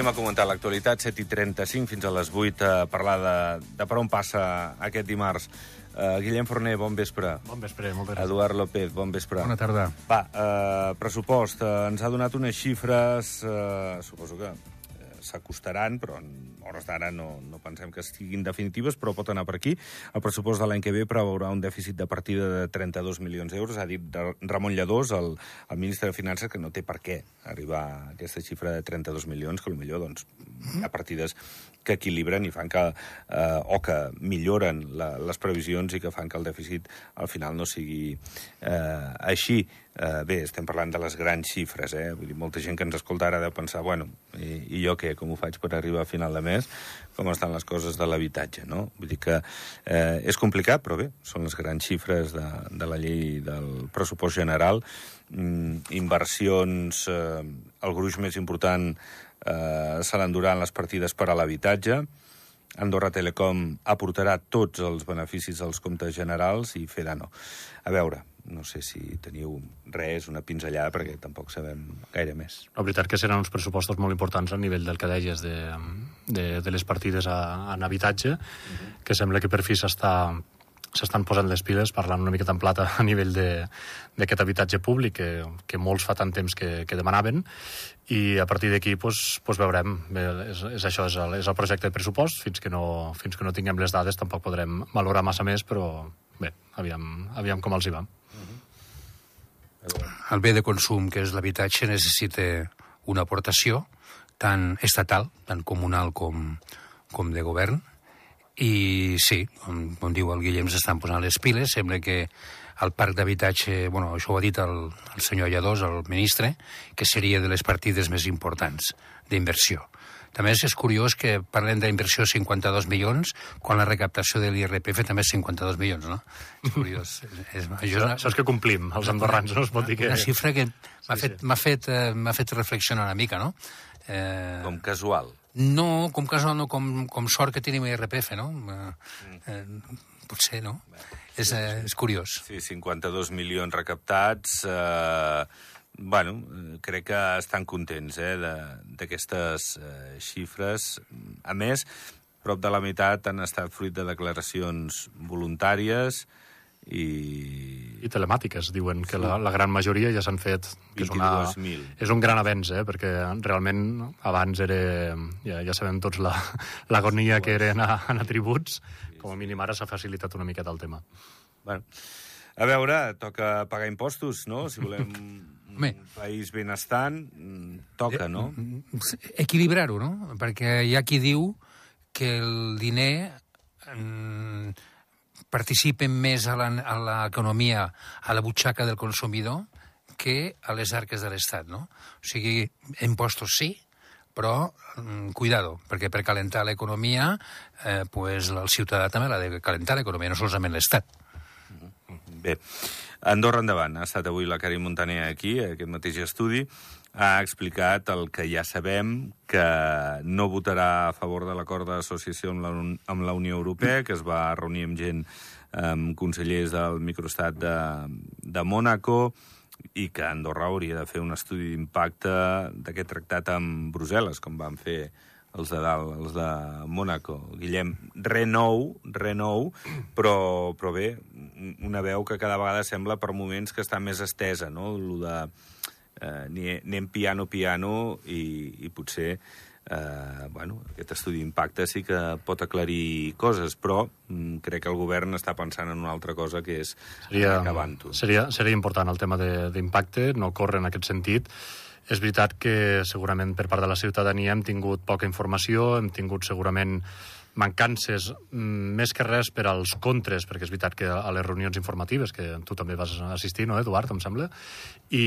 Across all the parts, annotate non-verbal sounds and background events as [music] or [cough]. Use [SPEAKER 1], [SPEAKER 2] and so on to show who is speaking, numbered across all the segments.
[SPEAKER 1] Anem a comentar l'actualitat, 7 i 35 fins a les 8, a parlar de, de per on passa aquest dimarts. Uh, Guillem Forner, bon vespre.
[SPEAKER 2] Bon vespre, moltes gràcies.
[SPEAKER 1] Eduard López, bon vespre.
[SPEAKER 3] Bona tarda.
[SPEAKER 1] Va, uh, pressupost. Uh, ens ha donat unes xifres, uh, suposo que eh, s'acostaran, però en hores d'ara no, no pensem que estiguin definitives, però pot anar per aquí. El pressupost de l'any que ve preveurà un dèficit de partida de 32 milions d'euros. Ha dit Ramon Lladós, el, el ministre de Finances, que no té per què arribar a aquesta xifra de 32 milions, que potser doncs, hi ha partides que equilibren i fan que, eh, o que milloren la, les previsions i que fan que el dèficit al final no sigui eh, així. Eh, bé, estem parlant de les grans xifres, eh? Vull dir, molta gent que ens escolta ara deu pensar, bueno, i, i jo què, com ho faig per arribar a final de mes? Com estan les coses de l'habitatge, no? Vull dir que eh, és complicat, però bé, són les grans xifres de, de la llei del pressupost general. Mm, inversions, eh, el gruix més important eh, se l'enduran les partides per a l'habitatge. Andorra Telecom aportarà tots els beneficis als comptes generals i Feda no. A veure, no sé si teniu res, una pinzellada, perquè tampoc sabem gaire més.
[SPEAKER 2] La veritat que seran uns pressupostos molt importants a nivell del que deies de, de, de les partides a, en habitatge, uh -huh. que sembla que per fi s'està s'estan posant les piles, parlant una miqueta en plata a nivell d'aquest habitatge públic que, que molts fa tant temps que, que demanaven i a partir d'aquí pues, pues veurem Bé, és, és això, és el, és el projecte de pressupost fins que, no, fins que no tinguem les dades tampoc podrem valorar massa més però bé, aviam, aviam com els hi va
[SPEAKER 3] el bé de consum que és l'habitatge necessita una aportació tant estatal, tant comunal com, com de govern, i sí, com, com diu el Guillem, s'estan posant les piles. Sembla que el parc d'habitatge, bueno, això ho ha dit el, el senyor Lladós, el ministre, que seria de les partides més importants d'inversió. També és curiós que parlem d'inversió 52 milions, quan la recaptació de l'IRPF també és 52 milions, no? És curiós. [laughs]
[SPEAKER 2] és, és, això, Saps que complim, els andorrans, no es pot dir que...
[SPEAKER 3] Una xifra que m'ha sí, fet, sí. fet, eh, fet reflexionar una mica, no?
[SPEAKER 1] Eh... Com casual.
[SPEAKER 3] No, com casual, no, com, com sort que tenim IRPF, no? Eh, eh, potser, no? És, eh, és curiós.
[SPEAKER 1] Sí, 52 milions recaptats... Eh bueno, crec que estan contents eh, d'aquestes eh, xifres. A més, prop de la meitat han estat fruit de declaracions voluntàries i...
[SPEAKER 2] I telemàtiques, diuen que la, la gran majoria ja s'han fet. Que és, una, és un gran avenç, eh? perquè realment abans era... Ja, ja sabem tots l'agonia la, que era anar, anar a tributs, com a mínim ara s'ha facilitat una miqueta el tema.
[SPEAKER 1] Bueno, a veure, toca pagar impostos, no?, si volem un país benestant, mm, toca, no?
[SPEAKER 3] Eh, equilibrar-ho, no? Perquè hi ha qui diu que el diner mm, participa més a l'economia, a la butxaca del consumidor, que a les arques de l'Estat, no? O sigui, impostos sí, però mm, cuidado, perquè per calentar l'economia, eh, pues, el ciutadà també l'ha de calentar l'economia, no solament l'Estat.
[SPEAKER 1] Bé, Andorra endavant. Ha estat avui la Cari Montaner aquí, aquest mateix estudi. Ha explicat el que ja sabem, que no votarà a favor de l'acord d'associació amb, la, amb la Unió Europea, que es va reunir amb gent, amb consellers del microestat de, de Mònaco, i que Andorra hauria de fer un estudi d'impacte d'aquest tractat amb Brussel·les, com van fer els de dalt, els de Mónaco. Guillem, re nou, re nou, però, però bé, una veu que cada vegada sembla per moments que està més estesa, no? Lo de eh, anem piano, piano, i, i potser eh, bueno, aquest estudi d'impacte sí que pot aclarir coses, però mm, crec que el govern està pensant en una altra cosa que és
[SPEAKER 2] seria, Seria, seria important el tema d'impacte, no corre en aquest sentit, és veritat que segurament per part de la ciutadania hem tingut poca informació, hem tingut segurament mancances mm, més que res per als contres, perquè és veritat que a les reunions informatives, que tu també vas assistir, no, Eduard, em sembla, i,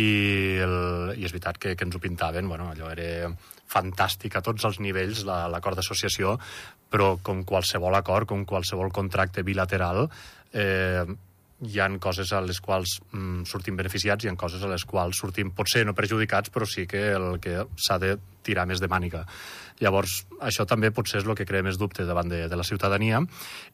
[SPEAKER 2] el, i és veritat que, que ens ho pintaven, bueno, allò era fantàstic a tots els nivells, l'acord la, d'associació, però com qualsevol acord, com qualsevol contracte bilateral, eh, hi han coses a les quals mm, sortim beneficiats i ha coses a les quals sortim, potser no perjudicats, però sí que el que s'ha de tirar més de mànica. Llavors, això també potser és el que crea més dubte davant de, de la ciutadania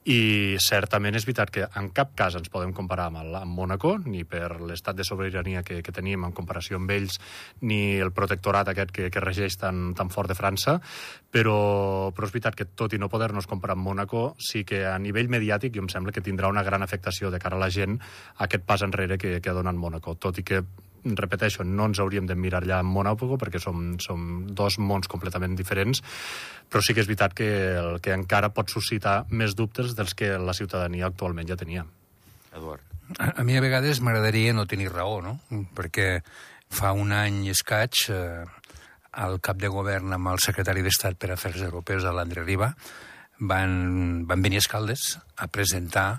[SPEAKER 2] i certament és veritat que en cap cas ens podem comparar amb, el, amb Mónaco, ni per l'estat de sobirania que, que tenim en comparació amb ells, ni el protectorat aquest que, que regeix tan, tan fort de França, però, però és veritat que tot i no poder-nos comparar amb Mónaco, sí que a nivell mediàtic jo em sembla que tindrà una gran afectació de cara a la gent aquest pas enrere que, que ha donat Mónaco, tot i que repeteixo, no ens hauríem de mirar allà en Monòpogo perquè som, som dos mons completament diferents, però sí que és veritat que el que encara pot suscitar més dubtes dels que la ciutadania actualment ja tenia.
[SPEAKER 1] Eduard.
[SPEAKER 3] A, a mi a vegades m'agradaria no tenir raó, no? Perquè fa un any i escaig eh, el cap de govern amb el secretari d'Estat per Afers Europeus, l'André Riba, van, van venir a Escaldes a presentar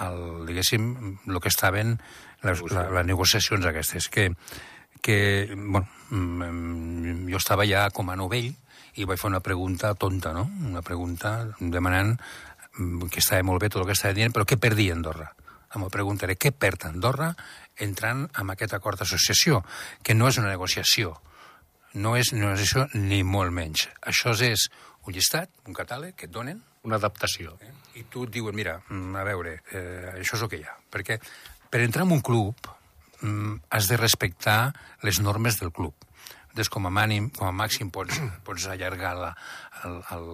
[SPEAKER 3] el, diguéssim, el que estaven les, la, les negociacions aquestes, que, que bueno, mm, jo estava ja com a novell i vaig fer una pregunta tonta, no? Una pregunta demanant mm, que estava molt bé tot el que estava dient, però què perdia Andorra? Em preguntaré què perd Andorra entrant en aquest acord d'associació, que no és una negociació, no és una negociació ni molt menys. Això és un llistat, un catàleg que et donen,
[SPEAKER 2] una adaptació.
[SPEAKER 3] Eh? I tu et diuen, mira, mm, a veure, eh, això és el que hi ha. Perquè per entrar en un club mm, has de respectar les normes del club. Des com a, mànim, com a màxim pots, [clears throat] pots allargar la, el, el,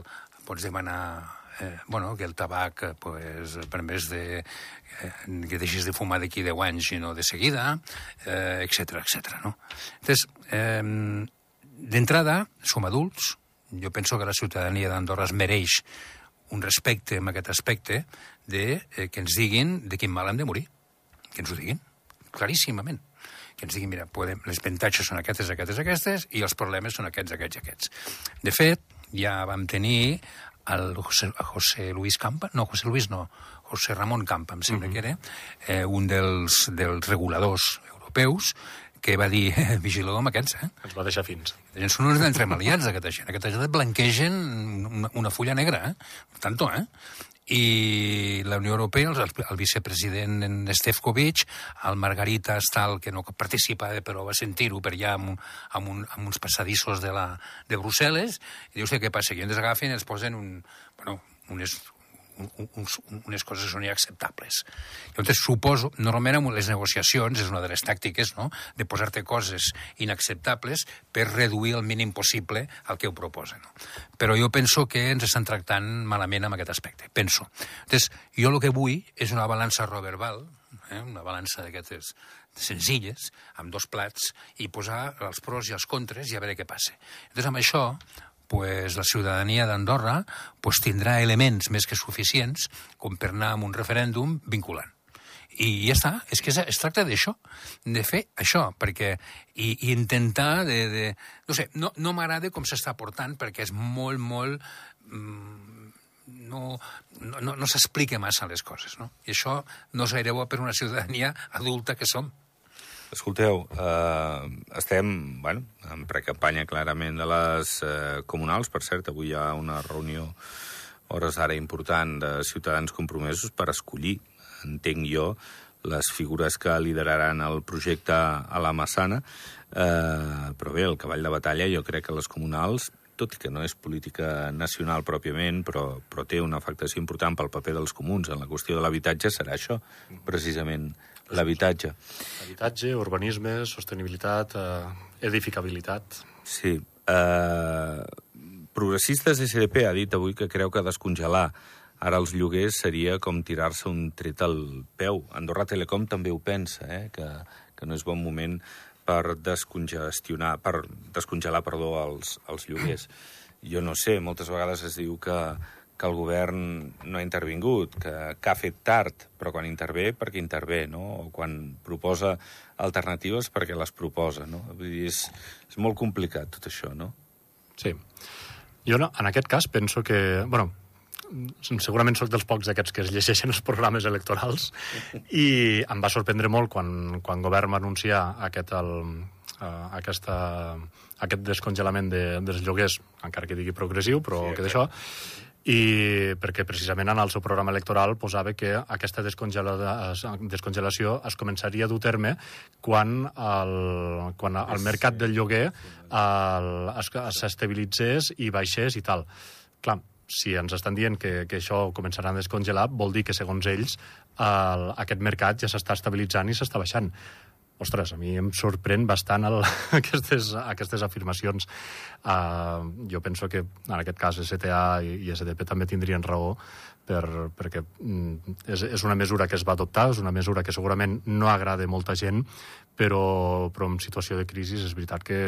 [SPEAKER 3] pots demanar eh, bueno, que el tabac eh, pues, per més de, eh, que deixis de fumar d'aquí 10 anys i no de seguida, eh, etc etc. no? Entonces, eh, d'entrada, som adults, jo penso que la ciutadania d'Andorra es mereix un respecte en aquest aspecte de eh, que ens diguin de quin mal hem de morir que ens ho diguin, claríssimament que ens diguin, mira, podem, les avantatges són aquestes, aquestes, aquestes, i els problemes són aquests, aquests, aquests. De fet, ja vam tenir el José, José Luis Campa, no, José Luis no, José Ramon Campa, em sembla uh -huh. que era, eh, un dels, dels reguladors europeus, que va dir, vigileu amb aquests, eh?
[SPEAKER 2] Ens va deixar fins.
[SPEAKER 3] Són uns entremaliats, aquesta gent. Aquesta gent blanquegen una, una fulla negra, eh? Tanto, eh? I la Unió Europea, el, el vicepresident Stefkovic, el Margarita Stal, que no participa, però va sentir-ho per allà amb, amb, un, amb uns passadissos de, la, de Brussel·les, i dius què passa? Que ens agafen i ens posen un, bueno, unes, uns, unes coses són inacceptables. Llavors, suposo, normalment amb les negociacions és una de les tàctiques, no?, de posar-te coses inacceptables per reduir el mínim possible el que ho proposen. No? Però jo penso que ens estan tractant malament amb aquest aspecte, penso. Llavors, jo el que vull és una balança Robert eh, una balança d'aquestes senzilles, amb dos plats, i posar els pros i els contres i a veure què passa. Llavors, amb això, pues, la ciutadania d'Andorra pues, tindrà elements més que suficients com per anar a un referèndum vinculant. I ja està, és que es, tracta d'això, de fer això, perquè i, i intentar de, de... No sé, no, no m'agrada com s'està portant, perquè és molt, molt... Mm, no, no, no s'explica massa les coses, no? I això no és gaire bo per una ciutadania adulta que som.
[SPEAKER 1] Escolteu, eh, estem bueno, en precampanya clarament de les eh, comunals. Per cert, avui hi ha una reunió hores ara important de ciutadans compromesos per escollir, entenc jo, les figures que lideraran el projecte a la Massana. Eh, però bé, el cavall de batalla jo crec que les comunals tot i que no és política nacional pròpiament, però, però té una afectació important pel paper dels comuns en la qüestió de l'habitatge, serà això, precisament l'habitatge.
[SPEAKER 2] Habitatge, urbanisme, sostenibilitat, eh, edificabilitat...
[SPEAKER 1] Sí. Eh, Progressistes SDP ha dit avui que creu que descongelar ara els lloguers seria com tirar-se un tret al peu. Andorra Telecom també ho pensa, eh? que, que no és bon moment per descongestionar, per descongelar, perdó, els, els lloguers. Jo no sé, moltes vegades es diu que, que el govern no ha intervingut, que, que ha fet tard, però quan intervé, perquè intervé, no? O quan proposa alternatives, perquè les proposa, no? Vull dir, és, és molt complicat tot això, no?
[SPEAKER 2] Sí. Jo, no, en aquest cas, penso que... bueno, segurament sóc dels pocs aquests que es llegeixen els programes electorals i em va sorprendre molt quan, quan govern va anunciar aquest, el, uh, aquesta, aquest descongelament de, dels lloguers, encara que digui progressiu, però sí, que d'això, i perquè precisament en el seu programa electoral posava que aquesta descongelació es començaria a dur terme quan el, quan el mercat del lloguer s'estabilitzés i baixés i tal. Clar, si ens estan dient que, que això començarà a descongelar, vol dir que, segons ells, el, aquest mercat ja s'està estabilitzant i s'està baixant ostres, a mi em sorprèn bastant el, [laughs] aquestes, aquestes afirmacions. Uh, jo penso que en aquest cas STA i, i SDP també tindrien raó per, perquè mm, és, és una mesura que es va adoptar, és una mesura que segurament no agrada molta gent, però, però en situació de crisi és veritat que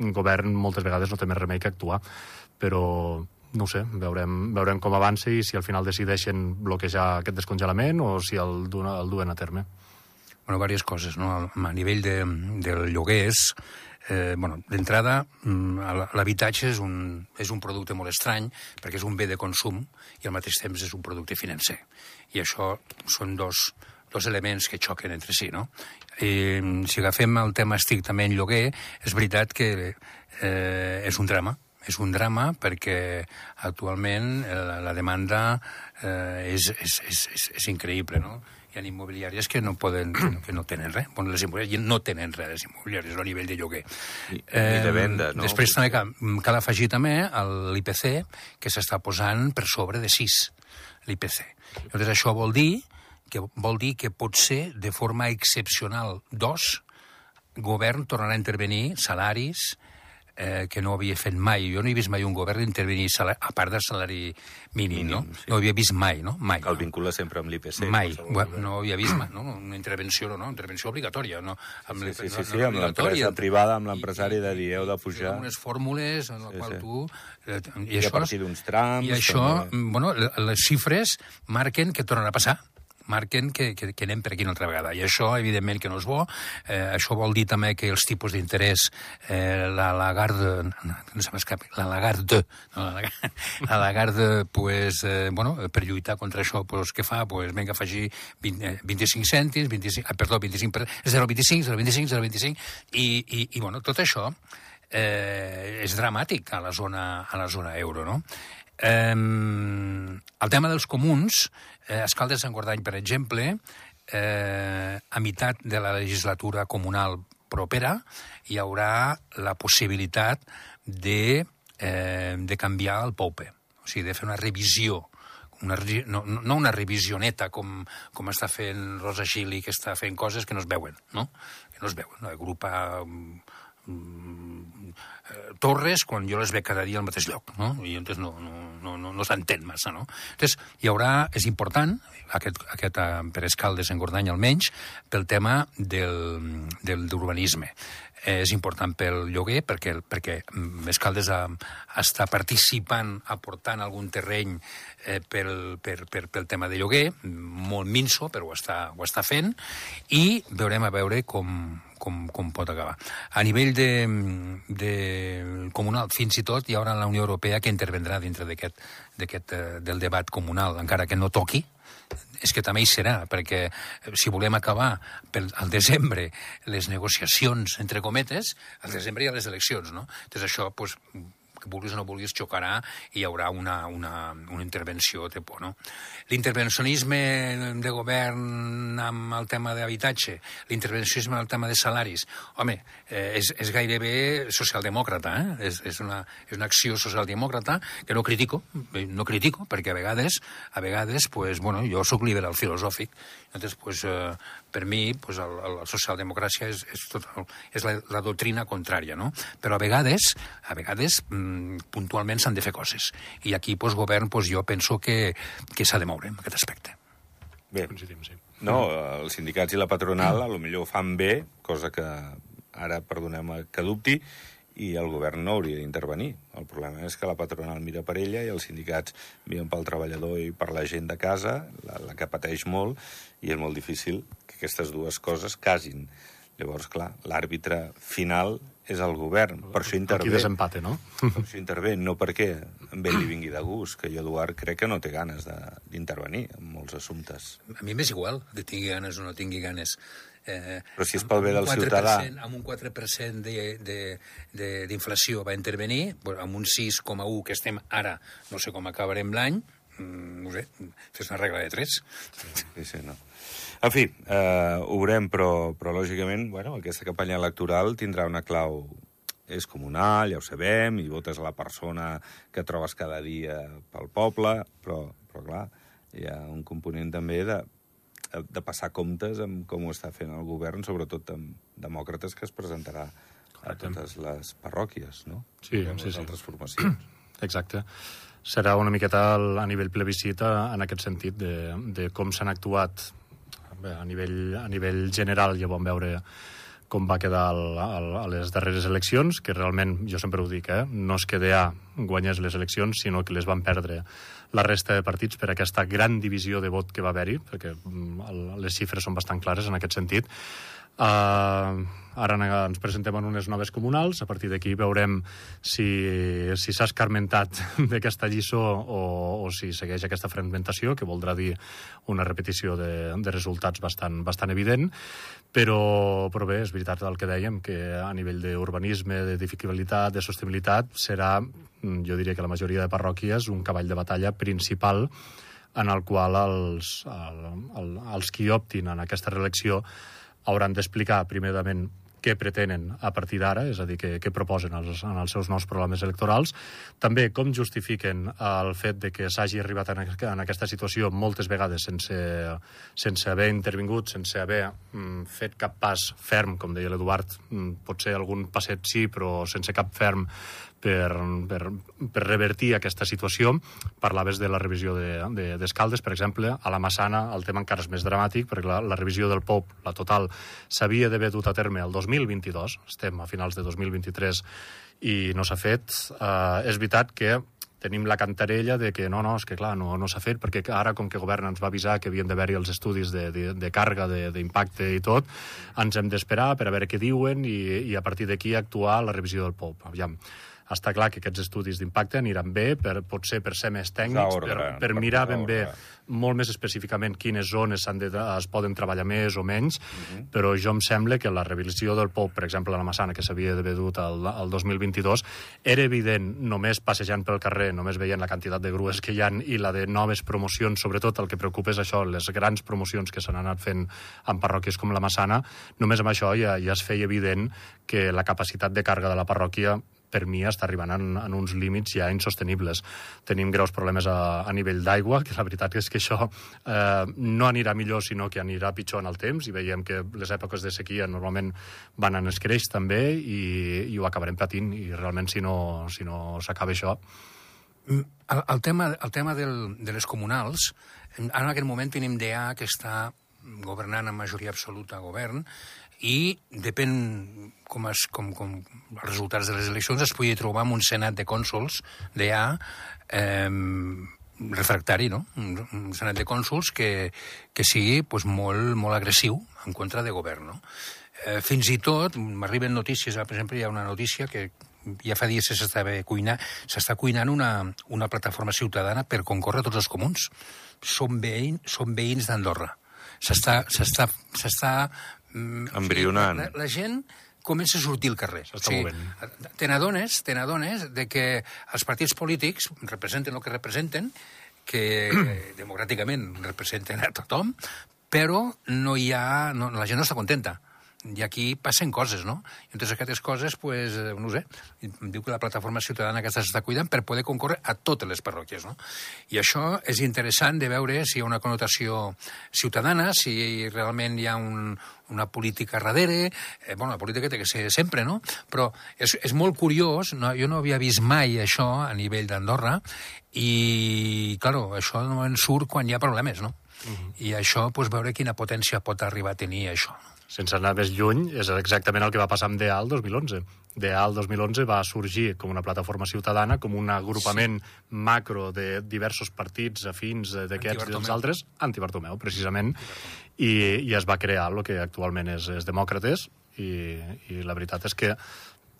[SPEAKER 2] un govern moltes vegades no té més remei que actuar, però no sé, veurem, veurem com avança i si al final decideixen bloquejar aquest descongelament o si el, el duen a terme
[SPEAKER 3] bueno, diverses coses, no? A nivell de, del lloguers, eh, bueno, d'entrada, mm, l'habitatge és, un, és un producte molt estrany perquè és un bé de consum i al mateix temps és un producte financer. I això són dos, dos elements que xoquen entre si, no? I, si agafem el tema estrictament lloguer, és veritat que eh, és un drama, és un drama perquè actualment eh, la, demanda eh, és, és, és, és, és increïble, no? Hi ha immobiliàries que no poden, que no tenen res. Bueno, les immobiliàries no tenen res, les immobiliàries, a nivell de lloguer.
[SPEAKER 1] I, eh, de venda, no?
[SPEAKER 3] Després també cal, cal afegir també l'IPC, que s'està posant per sobre de 6, l'IPC. Llavors això vol dir que vol dir que potser de forma excepcional, dos, govern tornarà a intervenir salaris, eh, que no havia fet mai. Jo no he vist mai un govern intervenir a part del salari mínim, mínim no? Sí. No havia vist mai, no? Mai.
[SPEAKER 1] El vincula sempre amb l'IPC.
[SPEAKER 3] Mai. Bueno, no havia vist mai, no? Una intervenció, no, no? Intervenció obligatòria, no?
[SPEAKER 1] Amb sí, sí, sí, sí, amb l'empresa privada, amb l'empresari de dir, heu de pujar...
[SPEAKER 3] Unes fórmules en les sí, quals sí. tu...
[SPEAKER 1] Eh, I, I això, a partir d'uns trams...
[SPEAKER 3] I això, també. bueno, les xifres marquen que tornarà a passar marquen que, que, que anem per aquí una altra vegada. I això, evidentment, que no és bo. Eh, això vol dir també que els tipus d'interès, eh, la Lagarde, no, no se m'escapi, la Lagarde, no, la, [laughs] la Lagarde, pues, eh, bueno, per lluitar contra això, pues, què fa? Pues, vinga, afegir 20, eh, 25 cèntims, 25, ah, perdó, 25, per, 0,25, 0,25, 0,25, i, i, i, bueno, tot això eh, és dramàtic a la zona, a la zona euro, no? Eh, el tema dels comuns, eh, Escaldes de Sant Guardany, per exemple, eh, a meitat de la legislatura comunal propera hi haurà la possibilitat de, eh, de canviar el POUPE, o sigui, de fer una revisió una, no, no una revisioneta com, com està fent Rosa Gili, que està fent coses que no es veuen, no? Que no es veuen, no? Agrupa Mm, torres quan jo les veig cada dia al mateix lloc, no? I entonces no, no, no, no, no s'entén massa, no? Entonces, hi haurà, és important, aquest, aquest eh, per Escaldes en Gordany almenys, pel tema del, del, d'urbanisme eh, és important pel lloguer perquè, perquè Escaldes ha, està participant, aportant algun terreny eh, pel, per, per, pel tema de lloguer, molt minso, però ho està, ho està fent, i veurem a veure com, com, com pot acabar. A nivell de, de comunal, fins i tot hi haurà la Unió Europea que intervendrà dintre d'aquest eh, del debat comunal, encara que no toqui, és que també hi serà, perquè eh, si volem acabar pel, al desembre les negociacions, entre cometes, al desembre hi ha les eleccions, no? Doncs això, doncs, que vulguis o no vulguis, xocarà i hi haurà una, una, una intervenció de por. No? L'intervencionisme de govern amb el tema d'habitatge, l'intervencionisme amb el tema de salaris, home, eh, és, és gairebé socialdemòcrata, eh? és, és, una, és una acció socialdemòcrata que no critico, eh, no critico, perquè a vegades, a vegades, pues, bueno, jo sóc liberal filosòfic, Entonces, pues, eh, per mi, pues, el, el, la socialdemocràcia és, és, tot, és la, la doctrina contrària, no? Però a vegades, a vegades, mm, puntualment s'han de fer coses. I aquí, pues, govern, pues, jo penso que, que s'ha de moure en aquest aspecte.
[SPEAKER 1] Bé, sí. no, els sindicats i la patronal a lo millor fan bé, cosa que ara, perdonem que dubti, i el govern no hauria d'intervenir. El problema és que la patronal mira per ella i els sindicats miren pel treballador i per la gent de casa, la, la que pateix molt, i és molt difícil que aquestes dues coses casin. Llavors, clar, l'àrbitre final és el govern. Per això
[SPEAKER 2] Aquí
[SPEAKER 1] intervé.
[SPEAKER 2] desempate, no?
[SPEAKER 1] Per això intervé, no perquè a ell li vingui de gust, que jo, Eduard, crec que no té ganes de- d'intervenir en molts assumptes.
[SPEAKER 3] A mi m'és igual que tingui ganes o no tingui ganes. Eh,
[SPEAKER 1] Però si és pel bé del
[SPEAKER 3] amb un 4%,
[SPEAKER 1] ciutadà.
[SPEAKER 3] Amb un 4% de- de- de- d'inflació va intervenir, bueno, amb un 6,1 que estem ara, no sé com acabarem l'any, mm, no sé, fes una regla de 3.
[SPEAKER 1] Sí, sí, no. En fi, eh, ho veurem, però, però lògicament, bueno, aquesta campanya electoral tindrà una clau és comunal, ja ho sabem, i votes a la persona que trobes cada dia pel poble, però, però clar, hi ha un component també de, de passar comptes amb com ho està fent el govern, sobretot amb demòcrates que es presentarà a totes les parròquies, no?
[SPEAKER 2] Sí,
[SPEAKER 1] amb
[SPEAKER 2] sí,
[SPEAKER 1] les
[SPEAKER 2] sí.
[SPEAKER 1] altres formacions. [clears throat]
[SPEAKER 2] Exacte. Serà una miqueta al- a nivell plebiscit en aquest sentit de, de com s'han actuat bé, a nivell, a nivell general ja vam veure com va quedar el, el, a les darreres eleccions, que realment, jo sempre ho dic, eh, no és que DA guanyés les eleccions, sinó que les van perdre la resta de partits per aquesta gran divisió de vot que va haver-hi, perquè mm, el- les xifres són bastant clares en aquest sentit. Uh, ara en- ens presentem en unes noves comunals, a partir d'aquí veurem si si s'ha escarmentat [laughs] d'aquesta lliçó o, o si segueix aquesta fragmentació, que voldrà dir una repetició de, de resultats bastant, bastant evident, però, però bé, és veritat el que dèiem, que a nivell d'urbanisme, de dificultat, de sostenibilitat, serà, jo diria que la majoria de parròquies, un cavall de batalla principal en el qual els, el, el, els qui optin en aquesta reelecció hauran d'explicar primerament què pretenen a partir d'ara, és a dir, què, què proposen els, en els seus nous programes electorals. També com justifiquen el fet de que s'hagi arribat en, en aquesta situació moltes vegades sense, sense haver intervingut, sense haver mm, fet cap pas ferm, com deia l'Eduard, mm, potser algun passet sí, però sense cap ferm per, per, per revertir aquesta situació. Parlaves de la revisió d'Escaldes, de, d'Escaldes, per exemple. A la Massana el tema encara és més dramàtic, perquè la, la revisió del POP, la total, s'havia d'haver dut a terme el 2022, estem a finals de 2023, i no s'ha fet. Uh, és veritat que tenim la cantarella de que no, no, és que clar, no, no s'ha fet, perquè ara, com que govern ens va avisar que havien d'haver-hi els estudis de, de, de càrrega, de- d'impacte i tot, ens hem d'esperar per a veure què diuen i, i a partir d'aquí actuar la revisió del POP. Aviam, està clar que aquests estudis d'impacte aniran bé, per, potser per ser més tècnics,
[SPEAKER 1] ordre,
[SPEAKER 2] per, per
[SPEAKER 1] per
[SPEAKER 2] mirar ben bé molt més específicament quines zones de, es poden treballar més o menys, però jo em sembla que la revisió del POP, per exemple, a la Massana, que s'havia d'haver dut al, al 2022, era evident només passejant pel carrer, només veient la quantitat de grues que hi han i la de noves promocions, sobretot el que preocupa és això, les grans promocions que s'han anat fent en parròquies com la Massana, només amb això ja, ja es feia evident que la capacitat de càrrega de la parròquia per mi està arribant en, en uns límits ja insostenibles. Tenim greus problemes a, a nivell d'aigua, que la veritat és que això eh, no anirà millor, sinó que anirà pitjor en el temps, i veiem que les èpoques de sequia normalment van en escreix també, i, i ho acabarem patint, i realment si no si no s'acaba això...
[SPEAKER 3] El, el tema, el tema del, de les comunals, en, en aquest moment tenim DA que està governant amb majoria absoluta a govern i depèn com, es, com, com els resultats de les eleccions es pugui trobar amb un senat de cònsols DA eh, refractari, no? Un, senat de cònsols que, que sigui pues, molt, molt agressiu en contra de govern, no? Eh, fins i tot, m'arriben notícies, per exemple, hi ha una notícia que ja fa dies s'estava cuinant, s'està cuinant una, una plataforma ciutadana per concórrer tots els comuns. Són, veïn, són veïns d'Andorra. S'està... s'està mm,
[SPEAKER 1] Embrionant.
[SPEAKER 3] La, la gent comença a sortir al carrer.
[SPEAKER 2] S'està movent.
[SPEAKER 3] te n'adones, te n'adones de que els partits polítics representen el que representen, que [clears throat] democràticament representen a tothom, però no hi ha, no, la gent no està contenta. I aquí passen coses, no? I entre aquestes coses, pues, eh, no sé, em diu que la plataforma ciutadana aquesta s'està cuidant per poder concórrer a totes les parròquies, no? I això és interessant de veure si hi ha una connotació ciutadana, si realment hi ha un, una política darrere, eh, bueno, la política té que ser sempre, no? Però és, és molt curiós, no? jo no havia vist mai això a nivell d'Andorra, i, claro, això no en surt quan hi ha problemes, no? Uh -huh. I això, pues, veure quina potència pot arribar a tenir això. No?
[SPEAKER 2] Sense anar més lluny, és exactament el que va passar amb DA el 2011. DA el 2011 va sorgir com una plataforma ciutadana, com un agrupament sí. macro de diversos partits afins eh, d'aquests i dels altres, anti-Bartomeu, precisament, i, i es va crear el que actualment és, és Demòcrates, i, i la veritat és que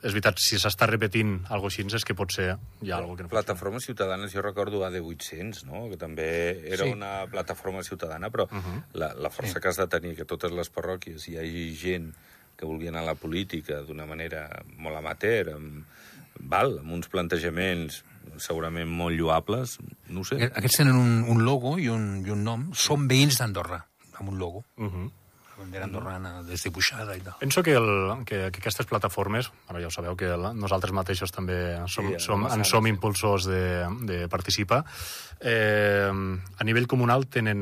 [SPEAKER 2] és veritat, si s'està repetint algo així, és que pot ser hi ha alguna que no funciona.
[SPEAKER 1] Plataformes ciutadanes, jo recordo AD800, no? que també era
[SPEAKER 3] Sí.
[SPEAKER 1] una plataforma ciutadana, però la, la força que has de tenir que totes les parròquies hi hagi gent que vulgui anar a la política d'una manera molt amateur, amb, val, amb uns plantejaments segurament molt lloables, no ho sé.
[SPEAKER 3] Aquest- Aquests tenen un, un logo i un, i un nom. Són veïns d'Andorra, amb un logo.
[SPEAKER 2] Uh -huh.
[SPEAKER 3] Bandera andorrana desdibuixada i tal.
[SPEAKER 2] Penso que, el, que, que aquestes plataformes, ara ja ho sabeu, que la, nosaltres mateixos també som,
[SPEAKER 1] Sí,
[SPEAKER 2] som, en som impulsors de, de participar, eh, a nivell comunal tenen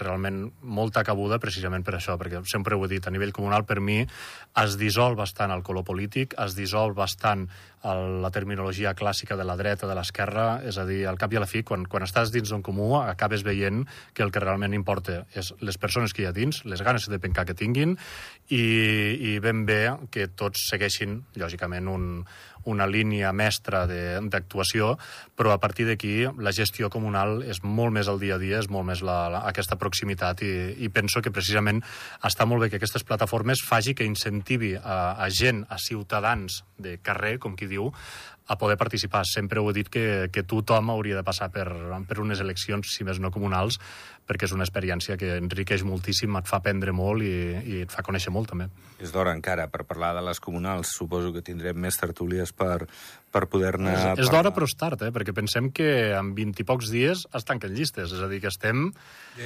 [SPEAKER 2] realment molta cabuda precisament per això, perquè sempre ho he dit, a nivell comunal per mi es dissol bastant el color polític, es dissol bastant el, la terminologia clàssica de la dreta, de l'esquerra, és a dir, al cap i a la fi, quan, quan estàs dins d'un comú, acabes veient que el que realment importa és les persones que hi ha dins, les ganes de pencar que tinguin, i, i ben bé que tots segueixin, lògicament, un, una línia mestra d'actuació, però a partir d'aquí la gestió comunal és molt més el dia a dia, és molt més la, la, aquesta proximitat i, i penso que precisament està molt bé que aquestes plataformes faci que incentivi a, a gent, a ciutadans de carrer, com qui diu, a poder participar. Sempre ho he dit que, que tothom hauria de passar per, per unes eleccions, si més no comunals, perquè és una experiència que enriqueix moltíssim, et fa aprendre molt i, i et fa conèixer molt, també.
[SPEAKER 1] És d'hora encara per parlar de les comunals. Suposo que tindrem més tertúlies per, per poder-ne
[SPEAKER 2] És, és d'hora, però és tard, eh? perquè pensem que en 20 i pocs dies es tanquen llistes, és a dir, que estem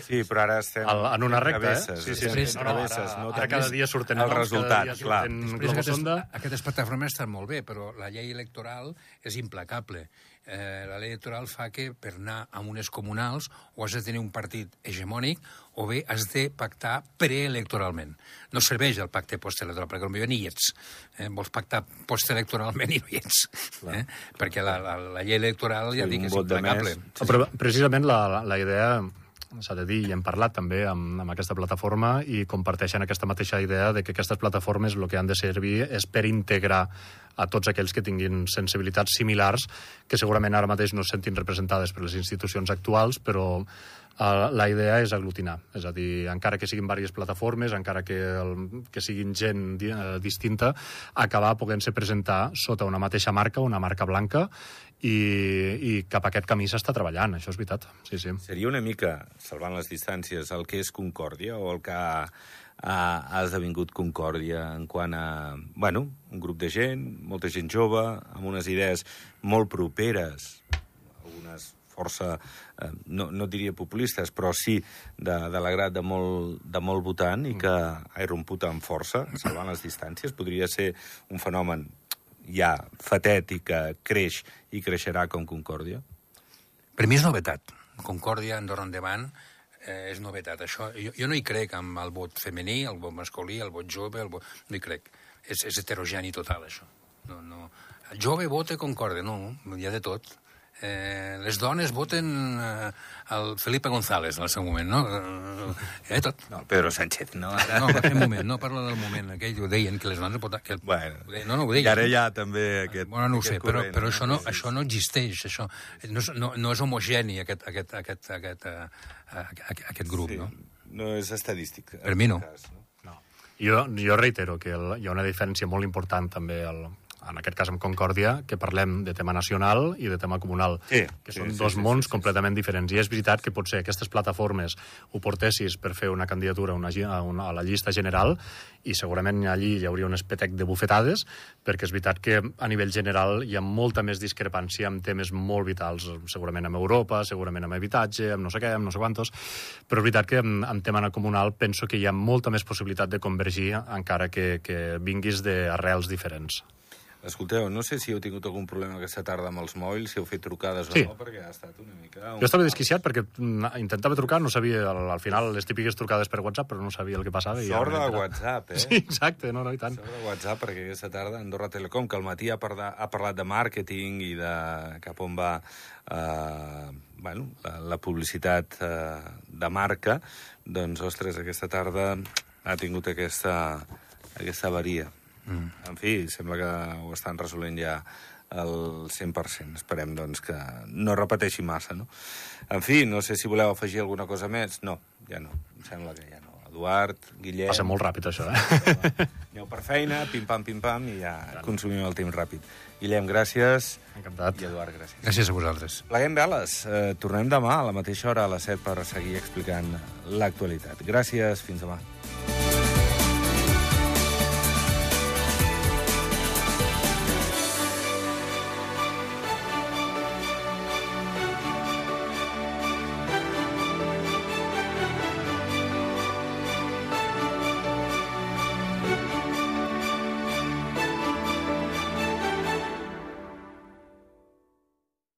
[SPEAKER 1] Sí, però ara estem...
[SPEAKER 2] al, en una recta, eh? Sí, sí, sí.
[SPEAKER 1] en travesses,
[SPEAKER 2] ara,
[SPEAKER 1] no?
[SPEAKER 2] ara cada dia surten
[SPEAKER 1] el
[SPEAKER 2] noms,
[SPEAKER 1] resultat,
[SPEAKER 2] cada dia
[SPEAKER 1] clar.
[SPEAKER 2] surten
[SPEAKER 3] Després aquestes,
[SPEAKER 2] globosonda.
[SPEAKER 3] aquestes plataformes estan molt bé, però la llei electoral és implacable. Eh, la llei electoral fa que per anar a unes comunals o has de tenir un partit hegemònic o bé has de pactar preelectoralment. No serveix el pacte postelectoral, perquè potser ni hi ets. Eh? Vols pactar postelectoralment i no hi ets. Eh? Perquè la, la, la llei electoral ja
[SPEAKER 1] Sí,
[SPEAKER 3] dic que és implacable.
[SPEAKER 2] Sí, Però precisament la, la, la idea s'ha de dir, i hem parlat també amb, amb aquesta plataforma i comparteixen aquesta mateixa idea de que aquestes plataformes el que han de servir és per integrar a tots aquells que tinguin sensibilitats similars que segurament ara mateix no es sentin representades per les institucions actuals, però eh, la idea és aglutinar. És a dir, encara que siguin diverses plataformes, encara que, el, que siguin gent di, eh, distinta, acabar podent-se presentar sota una mateixa marca, una marca blanca, i, i cap a aquest camí s'està treballant, això és veritat. Sí, sí.
[SPEAKER 1] Seria una mica, salvant les distàncies, el que és Concòrdia o el que ha, ha, ha esdevingut Concòrdia en quant a, bueno, un grup de gent, molta gent jove, amb unes idees molt properes, algunes força, eh, no, no diria populistes, però sí de, de l'agrat de, molt, de molt votant i que ha irromput amb força, salvant les distàncies. Podria ser un fenomen ja fatet i que creix i creixerà com Concòrdia.
[SPEAKER 3] Per mi és novetat. Concòrdia, Andorra endavant, eh, és novetat. Això, jo, jo no hi crec amb el vot femení, el vot masculí, el vot jove, el vot... no hi crec. És, és heterogeni total, això. No, no. El jove vota Concòrdia, no, hi ha de tot. Eh, les dones voten eh, el Felipe González en el seu moment, no? Eh, tot.
[SPEAKER 1] No, Pedro Sánchez, no? Ara...
[SPEAKER 3] No, en aquell moment, no parlo del moment aquell, ho deien, que les dones voten... Que el,
[SPEAKER 1] Bueno,
[SPEAKER 3] deien, no, no, ho
[SPEAKER 1] I
[SPEAKER 3] deien.
[SPEAKER 1] ara hi ha també aquest...
[SPEAKER 3] Bueno, no ho sé,
[SPEAKER 1] aquest
[SPEAKER 3] però,
[SPEAKER 1] corrent,
[SPEAKER 3] però això, no, això no existeix, això. No és, no, no és homogeni, aquest, aquest, aquest, aquest, uh, aquest, aquest grup,
[SPEAKER 1] Sí,
[SPEAKER 3] no?
[SPEAKER 1] no és estadístic.
[SPEAKER 3] Per mi no.
[SPEAKER 1] Cas, no?
[SPEAKER 2] No. Jo, jo reitero que el, hi ha una diferència molt important també el, en aquest cas amb Concòrdia, que parlem de tema nacional i de tema comunal,
[SPEAKER 1] Sí,
[SPEAKER 2] que
[SPEAKER 1] sí,
[SPEAKER 2] són
[SPEAKER 1] sí,
[SPEAKER 2] dos
[SPEAKER 1] sí,
[SPEAKER 2] mons
[SPEAKER 1] sí, sí,
[SPEAKER 2] completament diferents. I és veritat que potser aquestes plataformes ho portessis per fer una candidatura a, una, a, una, a la llista general i segurament allí hi hauria un espetec de bufetades, perquè és veritat que a nivell general hi ha molta més discrepància en temes molt vitals, segurament amb Europa, segurament amb habitatge, amb no sé què, amb no sé quantos, però és veritat que en, en tema comunal penso que hi ha molta més possibilitat de convergir encara que, que vinguis d'arrels diferents.
[SPEAKER 1] Escolteu, no sé si heu tingut algun problema aquesta tarda amb els mòbils, si heu fet trucades
[SPEAKER 2] Sí.
[SPEAKER 1] o no, perquè ha estat una mica... Un...
[SPEAKER 2] Jo estava desquiciat perquè mm, intentava trucar, no sabia, al, al final, les típiques trucades per WhatsApp, però no sabia el que passava. i ja
[SPEAKER 1] Sort de. WhatsApp, eh? [laughs]
[SPEAKER 2] Sí, exacte, no, no, i tant.
[SPEAKER 1] Sort de WhatsApp, perquè aquesta tarda Andorra Telecom, que al matí ha, parla, ha parlat de màrqueting i de cap on va eh, bueno, la, la publicitat eh, de marca, doncs, ostres, aquesta tarda ha tingut aquesta, aquesta avaria. Mm. En fi, sembla que ho estan resolent ja al 100%. Esperem, doncs, que no repeteixi massa, no? En fi, no sé si voleu afegir alguna cosa més. No, ja no. Em sembla que ja no. Eduard, Guillem...
[SPEAKER 2] Passa molt ràpid, això, eh?
[SPEAKER 1] Aneu per feina, pim-pam, pim-pam, i ja consumim el temps ràpid. Guillem, gràcies.
[SPEAKER 2] Encantat.
[SPEAKER 1] I Eduard, gràcies.
[SPEAKER 3] Gràcies a vosaltres.
[SPEAKER 1] Pleguem veles. Eh, tornem demà a la mateixa hora, a les 7, per seguir explicant l'actualitat. Gràcies, fins demà.